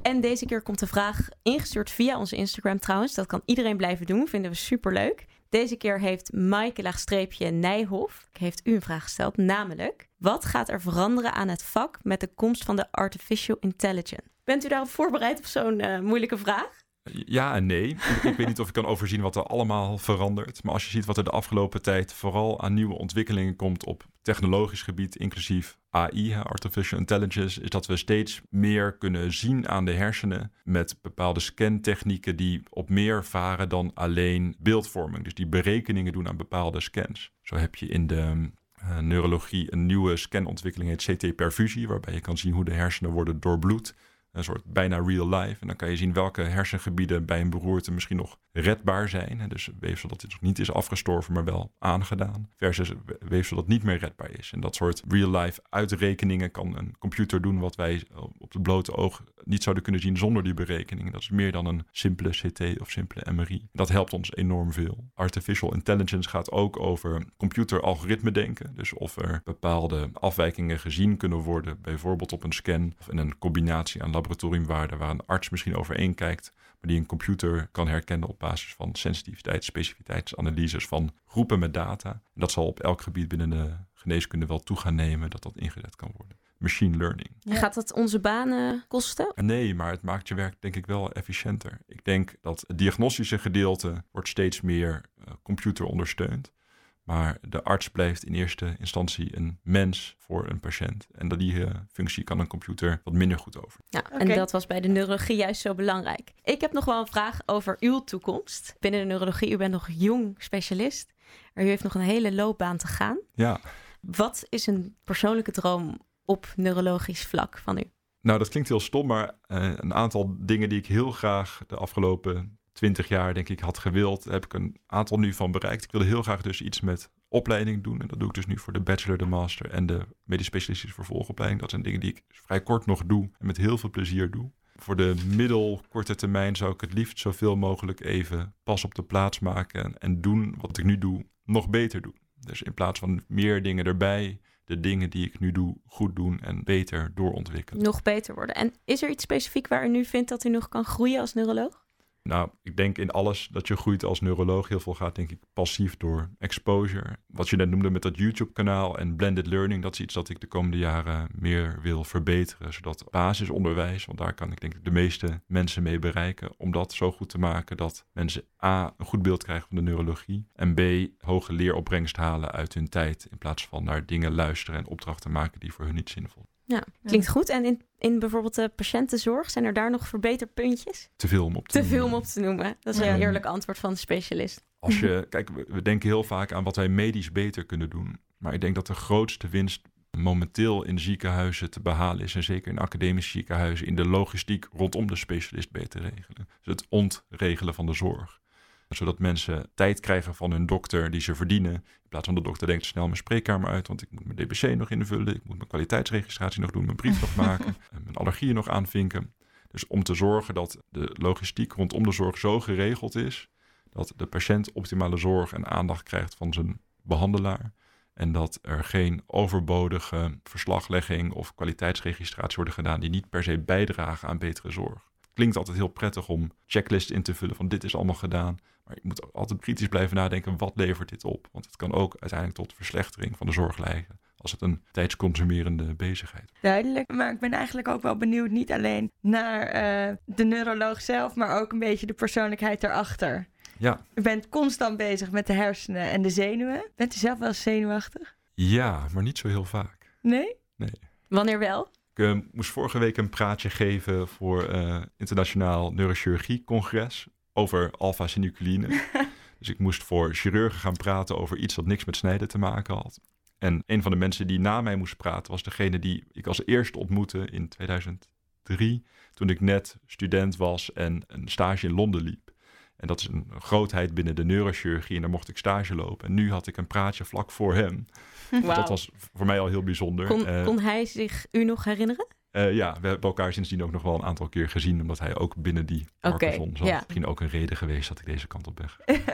En deze keer komt de vraag ingestuurd via onze Instagram trouwens. Dat kan iedereen blijven doen. Vinden we superleuk. Deze keer heeft Maaike laagstreepje Nijhoff heeft u een vraag gesteld. Namelijk, wat gaat er veranderen aan het vak met de komst van de artificial intelligence? Bent u daarop voorbereid op zo'n eh, moeilijke vraag? Ja en nee. Ik, weet niet of ik kan overzien wat er allemaal verandert. Maar als je ziet wat er de afgelopen tijd vooral aan nieuwe ontwikkelingen komt op technologisch gebied, inclusief AI, artificial intelligence, is dat we steeds meer kunnen zien aan de hersenen met bepaalde scantechnieken die op meer varen dan alleen beeldvorming. Dus die berekeningen doen aan bepaalde scans. Zo heb je in de eh, neurologie een nieuwe scanontwikkeling, heet CT-perfusie, waarbij je kan zien hoe de hersenen worden doorbloed. Een soort bijna real life. En dan kan je zien welke hersengebieden bij een beroerte misschien nog redbaar zijn. Dus weefsel dat nog niet is afgestorven, maar wel aangedaan. Versus weefsel dat niet meer redbaar is. En dat soort real life uitrekeningen kan een computer doen wat wij op het blote oog niet zouden kunnen zien zonder die berekeningen. Dat is meer dan een simpele CT of simpele MRI. Dat helpt ons enorm veel. Artificial intelligence gaat ook over computeralgoritme denken. Dus of er bepaalde afwijkingen gezien kunnen worden, bijvoorbeeld op een scan of in een combinatie aan laboratoriumwaarden waar een arts misschien overeen kijkt, maar die een computer kan herkennen op basis van sensitiviteit, specificiteitsanalyses van groepen met data. En dat zal op elk gebied binnen de geneeskunde wel toe gaan nemen dat dat ingezet kan worden. Machine learning. Ja. Gaat dat onze banen kosten? Nee, maar het maakt je werk denk ik wel efficiënter. Ik denk dat het diagnostische gedeelte wordt steeds meer uh, computer ondersteund. Maar de arts blijft in eerste instantie een mens voor een patiënt. En dat die uh, functie kan een computer wat minder goed over. Ja, en dat was bij de neurologie juist zo belangrijk. Ik heb nog wel een vraag over uw toekomst. Binnen de neurologie, u bent nog jong specialist. Maar u heeft nog een hele loopbaan te gaan. Ja, Wat is een persoonlijke droom op neurologisch vlak van u? nou dat klinkt heel stom, maar uh, een aantal dingen die ik heel graag de afgelopen twintig jaar denk ik had gewild, heb ik een aantal nu van bereikt. Ik wilde heel graag dus iets met opleiding doen. En dat doe ik dus nu voor de bachelor, de master en de medisch specialistische vervolgopleiding. Dat zijn dingen die ik vrij kort nog doe en met heel veel plezier doe. Voor de middelkorte termijn zou ik het liefst zoveel mogelijk even pas op de plaats maken en, en doen wat ik nu doe nog beter doen. Dus in plaats van meer dingen erbij, de dingen die ik nu doe goed doen en beter doorontwikkelen. Nog beter worden. En is er iets specifiek waar u nu vindt dat u nog kan groeien als neuroloog? Nou, ik denk in alles dat je groeit als neuroloog. Heel veel gaat denk ik passief door exposure. Wat je net noemde met dat YouTube-kanaal en blended learning, dat is iets dat ik de komende jaren meer wil verbeteren. Zodat basisonderwijs, want daar kan ik denk ik de meeste mensen mee bereiken, om dat zo goed te maken dat mensen A, een goed beeld krijgen van de neurologie en B, hoge leeropbrengst halen uit hun tijd in plaats van naar dingen luisteren en opdrachten maken die voor hun niet zinvol. Ja, klinkt goed. En in, in bijvoorbeeld de patiëntenzorg, zijn er daar nog verbeterpuntjes? Te veel om op te Te noemen. veel om op te noemen. Dat is Ja. een eerlijk antwoord van de specialist. Als je, kijk, we, we denken heel vaak aan wat wij medisch beter kunnen doen. Maar ik denk dat de grootste winst momenteel in ziekenhuizen te behalen is. En zeker in academische ziekenhuizen, in de logistiek rondom de specialist beter regelen. Dus het ontregelen van de zorg. Zodat mensen tijd krijgen van hun dokter die ze verdienen. In plaats van de dokter denkt snel mijn spreekkamer uit, want ik moet mijn DBC nog invullen. Ik moet mijn kwaliteitsregistratie nog doen, mijn brief nog maken, en mijn allergieën nog aanvinken. Dus om te zorgen dat de logistiek rondom de zorg zo geregeld is dat de patiënt optimale zorg en aandacht krijgt van zijn behandelaar. En dat er geen overbodige verslaglegging of kwaliteitsregistratie worden gedaan die niet per se bijdragen aan betere zorg. Klinkt altijd heel prettig om checklists in te vullen van dit is allemaal gedaan. Maar je moet altijd kritisch blijven nadenken, wat levert dit op? Want het kan ook uiteindelijk tot verslechtering van de zorg leiden. Als het een tijdsconsumerende bezigheid. Duidelijk. Maar ik ben eigenlijk ook wel benieuwd, niet alleen naar eh, de neuroloog zelf, maar ook een beetje de persoonlijkheid erachter. Ja, U bent constant bezig met de hersenen en de zenuwen. Bent u zelf wel zenuwachtig? ja, maar niet zo heel vaak. Nee? Wanneer wel? Ik eh, moest vorige week een praatje geven voor eh, Internationaal Neurochirurgie Congres over alfa-synucleïne. dus ik moest voor chirurgen gaan praten over iets dat niks met snijden te maken had. En een van de mensen die na mij moest praten was degene die ik als eerste ontmoette in 2003, toen ik net student was en een stage in Londen liep. En dat is een grootheid binnen de neurochirurgie en daar mocht ik stage lopen. En nu had ik een praatje vlak voor hem. Dus dat was voor mij al heel bijzonder. Kon, Eh, kon hij zich u nog herinneren? Eh, ja, we hebben elkaar sindsdien ook nog wel een aantal keer gezien, omdat hij ook binnen die Parkinson zat. ja. Misschien ook een reden geweest dat ik deze kant op ben.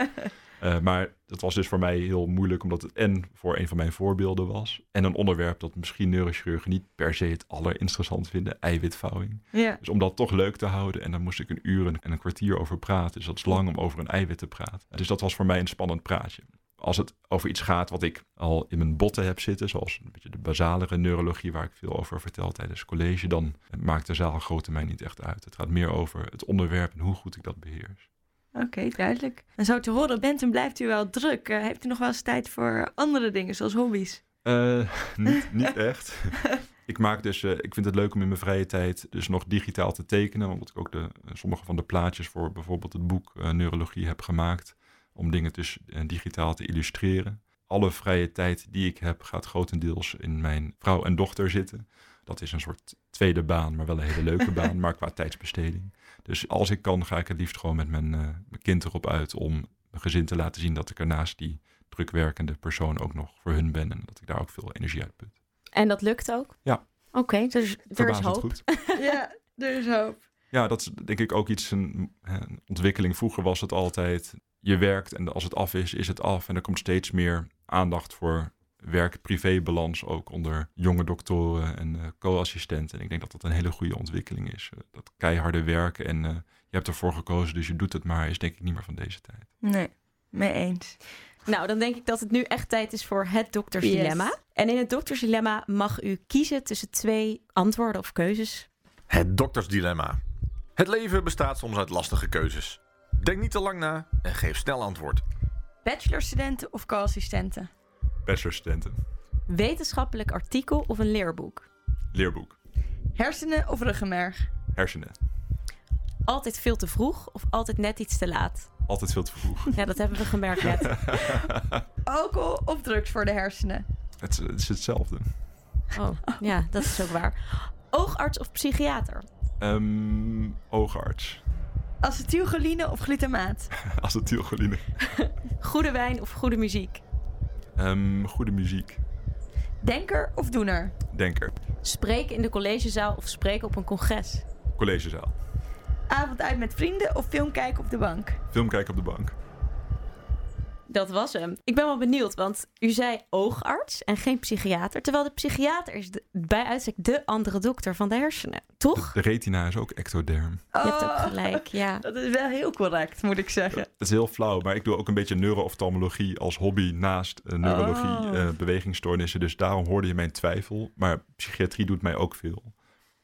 Eh, maar dat was dus voor mij heel moeilijk, omdat het en voor een van mijn voorbeelden was, en een onderwerp dat misschien neurochirurgen niet per se het allerinteressant vinden, eiwitvouwing. Ja. Dus om dat toch leuk te houden, en daar moest ik een uur en een kwartier over praten, dus dat is lang om over een eiwit te praten. Dus dat was voor mij een spannend praatje. Als het over iets gaat wat ik al in mijn botten heb zitten, zoals een beetje de basalere neurologie waar ik veel over vertel tijdens college, dan maakt de zaal grote mij niet echt uit. Het gaat meer over het onderwerp en hoe goed ik dat beheers. Oké, duidelijk. En zo te horen bent en blijft u wel druk. Eh, heeft u nog wel eens tijd voor andere dingen, zoals hobby's? Eh, niet, niet echt. ik maak dus, eh, ik vind het leuk om in mijn vrije tijd dus nog digitaal te tekenen, omdat ik ook de, sommige van de plaatjes voor bijvoorbeeld het boek Neurologie heb gemaakt, om dingen dus eh, digitaal te illustreren. Alle vrije tijd die ik heb gaat grotendeels in mijn vrouw en dochter zitten. Dat is een soort tweede baan, maar wel een hele leuke baan, maar qua tijdsbesteding. Dus als ik kan, ga ik het liefst gewoon met mijn, eh, mijn kind erop uit om mijn gezin te laten zien dat ik er naast die drukwerkende persoon ook nog voor hun ben en dat ik daar ook veel energie uit put. En dat lukt ook? Ja. Oké, dus er is hoop. goed. ja, er is hoop. Ja, dat is denk ik ook iets, een, een ontwikkeling. Vroeger was het altijd, je werkt en als het af is, is het af. En er komt steeds meer aandacht voor werk-privé-balans, ook onder jonge doktoren en eh, co-assistenten. En ik denk dat dat een hele goede ontwikkeling is. Eh, dat keiharde werken en eh, je hebt ervoor gekozen, dus je doet het maar, is denk ik niet meer van deze tijd. Nee, mee eens. Nou, dan denk ik dat het nu echt tijd is voor het doktersdilemma. Yes. En in het doktersdilemma mag u kiezen tussen twee antwoorden of keuzes. Het doktersdilemma. Het leven bestaat soms uit lastige keuzes. Denk niet te lang na en geef snel antwoord. Bachelorstudenten of co-assistenten? Bachelorstudenten, Wetenschappelijk artikel of een leerboek. leerboek, Hersenen of ruggenmerg? hersenen. Altijd veel te vroeg of altijd net iets te laat. Altijd veel te vroeg. Ja, dat hebben we gemerkt net. Alcohol of drugs voor de hersenen? het, is, het is hetzelfde. Oh, ja, dat is ook waar. Oogarts of psychiater? Ehm oogarts, Acetylcholine of glutamaat? acetylcholine, Goede wijn of goede muziek? Ehm goede muziek, Denker of doener? denker, Spreken in de collegezaal of spreken op een congres? collegezaal, Avond uit met vrienden of film kijken op de bank? film kijken op de bank. Dat was hem. Ik ben wel benieuwd, want u zei oogarts en geen psychiater. Terwijl de psychiater is de- bij uitstek de andere dokter van de hersenen. Toch? De retina is ook ectoderm. Je hebt ook Oh, gelijk, ja. Dat is wel heel correct, moet ik zeggen. Het is heel flauw, maar ik doe ook een beetje neuro-oftalmologie als hobby naast eh, neurologie, Oh. eh, bewegingsstoornissen. Dus daarom hoorde je mijn twijfel. Maar psychiatrie doet mij ook veel.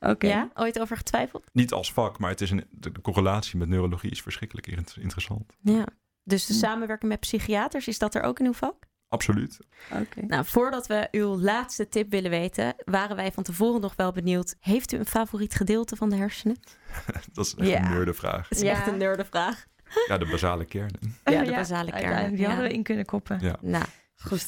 Oké. Ja, ooit over getwijfeld? Niet als vak, maar het is een, de, de correlatie met neurologie is verschrikkelijk int- interessant. Ja. Dus de Hm. samenwerking met psychiaters, is dat er ook in uw vak? Absoluut. Oké. Nou, voordat we uw laatste tip willen weten, waren wij van tevoren nog wel benieuwd. Heeft u een favoriet gedeelte van de hersenen? Dat is echt Ja. een neurdenvraag. Het is Ja. echt een nerdevraag. Ja, de basale kernen. Ja, de basale kernen. Die Ja. hadden we in kunnen koppen. Ja. Nou, Goed.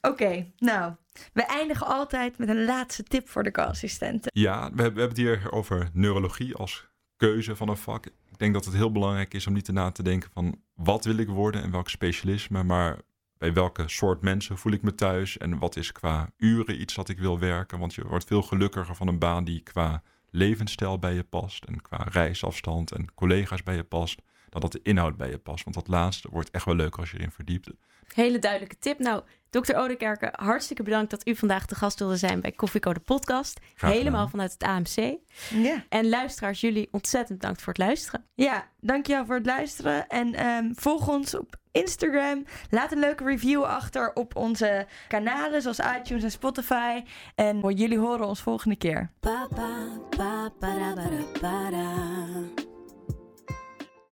Oké, nou. We eindigen altijd met een laatste tip voor de co-assistenten. Ja, we hebben het hier over neurologie als keuze van een vak. Ik denk dat het heel belangrijk is om niet erna te denken van wat wil ik worden en welk specialisme, maar bij welke soort mensen voel ik me thuis en wat is qua uren iets dat ik wil werken. Want je wordt veel gelukkiger van een baan die qua levensstijl bij je past en qua reisafstand en collega's bij je past, dan dat de inhoud bij je past. Want dat laatste wordt echt wel leuker als je erin verdiept. hele duidelijke tip. Nou, dokter Odekerke, hartstikke bedankt dat u vandaag de gast wilde zijn bij Koffieco de podcast. Helemaal vanuit het AMC. Ja. En luisteraars, jullie ontzettend bedankt voor het luisteren. Ja, dankjewel voor het luisteren. En ehm, volg ons op Instagram. Laat een leuke review achter op onze kanalen zoals iTunes en Spotify. En jullie horen ons volgende keer.